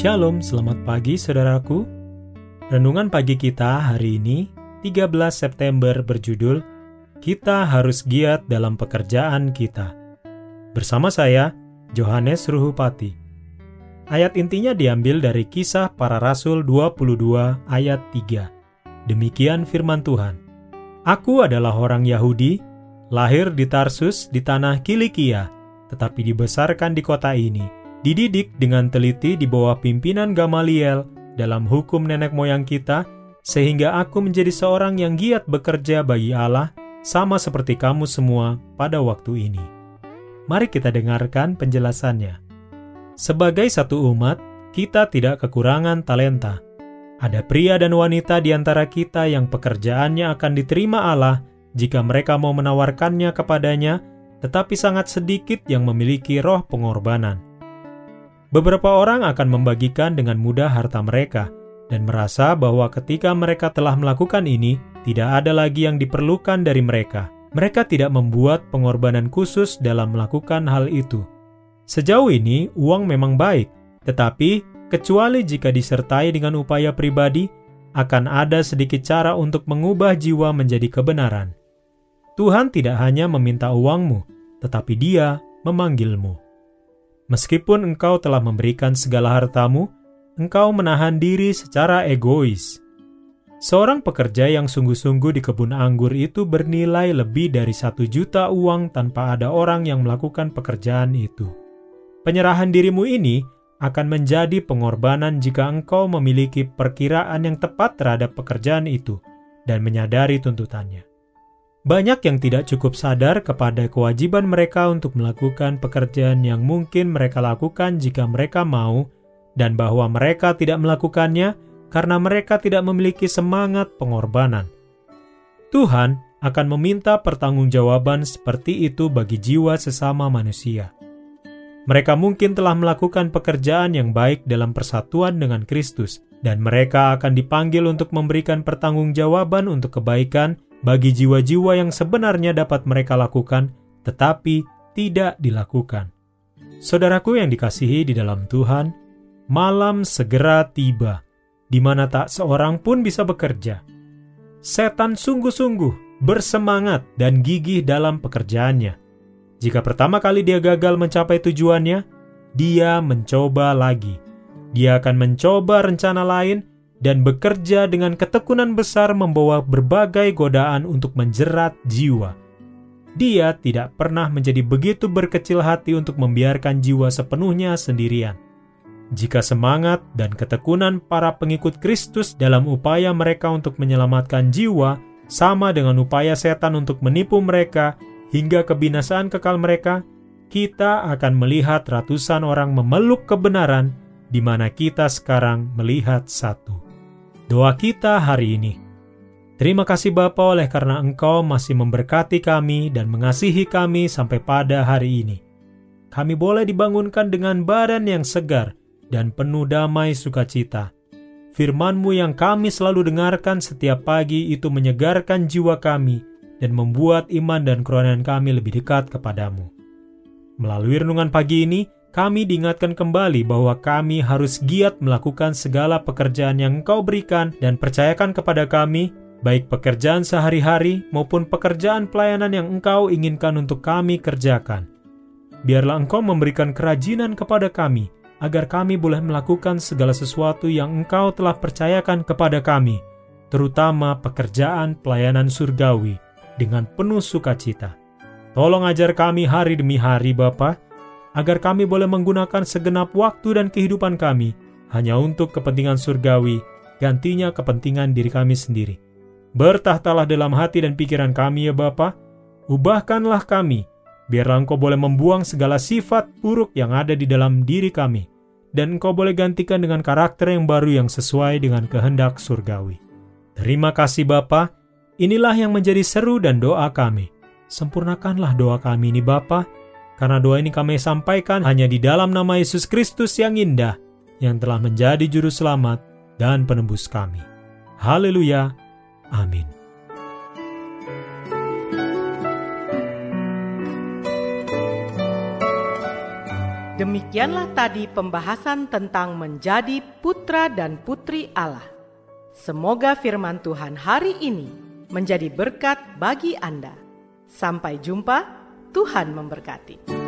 Shalom, selamat pagi saudaraku. Renungan pagi kita hari ini, 13 September berjudul Kita harus giat dalam pekerjaan kita. Bersama saya, Johannes Ruhupati. Ayat intinya diambil dari kisah para rasul 22 ayat 3. Demikian firman Tuhan. Aku adalah orang Yahudi, lahir di Tarsus di tanah Kilikia, tetapi dibesarkan di kota ini dididik dengan teliti di bawah pimpinan Gamaliel dalam hukum nenek moyang kita, sehingga aku menjadi seorang yang giat bekerja bagi Allah, sama seperti kamu semua pada waktu ini. Mari kita dengarkan penjelasannya. Sebagai satu umat, kita tidak kekurangan talenta. Ada pria dan wanita di antara kita yang pekerjaannya akan diterima Allah jika mereka mau menawarkannya kepadanya, tetapi sangat sedikit yang memiliki roh pengorbanan. Beberapa orang akan membagikan dengan mudah harta mereka dan merasa bahwa ketika mereka telah melakukan ini, tidak ada lagi yang diperlukan dari mereka. Mereka tidak membuat pengorbanan khusus dalam melakukan hal itu. Sejauh ini, uang memang baik, tetapi kecuali jika disertai dengan upaya pribadi, akan ada sedikit cara untuk mengubah jiwa menjadi kebenaran. Tuhan tidak hanya meminta uangmu, tetapi Dia memanggilmu. Meskipun engkau telah memberikan segala hartamu, engkau menahan diri secara egois. Seorang pekerja yang sungguh-sungguh di kebun anggur itu bernilai lebih dari satu juta uang tanpa ada orang yang melakukan pekerjaan itu. Penyerahan dirimu ini akan menjadi pengorbanan jika engkau memiliki perkiraan yang tepat terhadap pekerjaan itu dan menyadari tuntutannya. Banyak yang tidak cukup sadar kepada kewajiban mereka untuk melakukan pekerjaan yang mungkin mereka lakukan jika mereka mau, dan bahwa mereka tidak melakukannya karena mereka tidak memiliki semangat pengorbanan. Tuhan akan meminta pertanggungjawaban seperti itu bagi jiwa sesama manusia. Mereka mungkin telah melakukan pekerjaan yang baik dalam persatuan dengan Kristus, dan mereka akan dipanggil untuk memberikan pertanggungjawaban untuk kebaikan bagi jiwa-jiwa yang sebenarnya dapat mereka lakukan, tetapi tidak dilakukan. Saudaraku yang dikasihi di dalam Tuhan, malam segera tiba, di mana tak seorang pun bisa bekerja. Setan sungguh-sungguh bersemangat dan gigih dalam pekerjaannya. Jika pertama kali dia gagal mencapai tujuannya, dia mencoba lagi. Dia akan mencoba rencana lain dan bekerja dengan ketekunan besar membawa berbagai godaan untuk menjerat jiwa. Dia tidak pernah menjadi begitu berkecil hati untuk membiarkan jiwa sepenuhnya sendirian. Jika semangat dan ketekunan para pengikut Kristus dalam upaya mereka untuk menyelamatkan jiwa sama dengan upaya setan untuk menipu mereka hingga kebinasaan kekal mereka, kita akan melihat ratusan orang memeluk kebenaran di mana kita sekarang melihat satu. Doa kita hari ini. Terima kasih Bapa oleh karena Engkau masih memberkati kami dan mengasihi kami sampai pada hari ini. Kami boleh dibangunkan dengan badan yang segar dan penuh damai sukacita. Firman-Mu yang kami selalu dengarkan setiap pagi itu menyegarkan jiwa kami dan membuat iman dan kerohanian kami lebih dekat kepadamu. Melalui renungan pagi ini, kami diingatkan kembali bahwa kami harus giat melakukan segala pekerjaan yang Engkau berikan dan percayakan kepada kami, baik pekerjaan sehari-hari maupun pekerjaan pelayanan yang Engkau inginkan untuk kami kerjakan. Biarlah Engkau memberikan kerajinan kepada kami, agar kami boleh melakukan segala sesuatu yang Engkau telah percayakan kepada kami, terutama pekerjaan pelayanan surgawi, dengan penuh sukacita. Tolong ajar kami hari demi hari, Bapak, agar kami boleh menggunakan segenap waktu dan kehidupan kami hanya untuk kepentingan surgawi, gantinya kepentingan diri kami sendiri. Bertahtalah dalam hati dan pikiran kami ya Bapa, ubahkanlah kami Biarlah Engkau boleh membuang segala sifat buruk yang ada di dalam diri kami, dan Engkau boleh gantikan dengan karakter yang baru yang sesuai dengan kehendak surgawi. Terima kasih Bapa. Inilah yang menjadi seru dan doa kami. Sempurnakanlah doa kami ini Bapa, karena doa ini kami sampaikan hanya di dalam nama Yesus Kristus yang indah, yang telah menjadi juru selamat dan penebus kami. Haleluya. Amin. Demikianlah tadi pembahasan tentang menjadi putra dan putri Allah. Semoga firman Tuhan hari ini menjadi berkat bagi Anda. Sampai jumpa, Tuhan memberkati.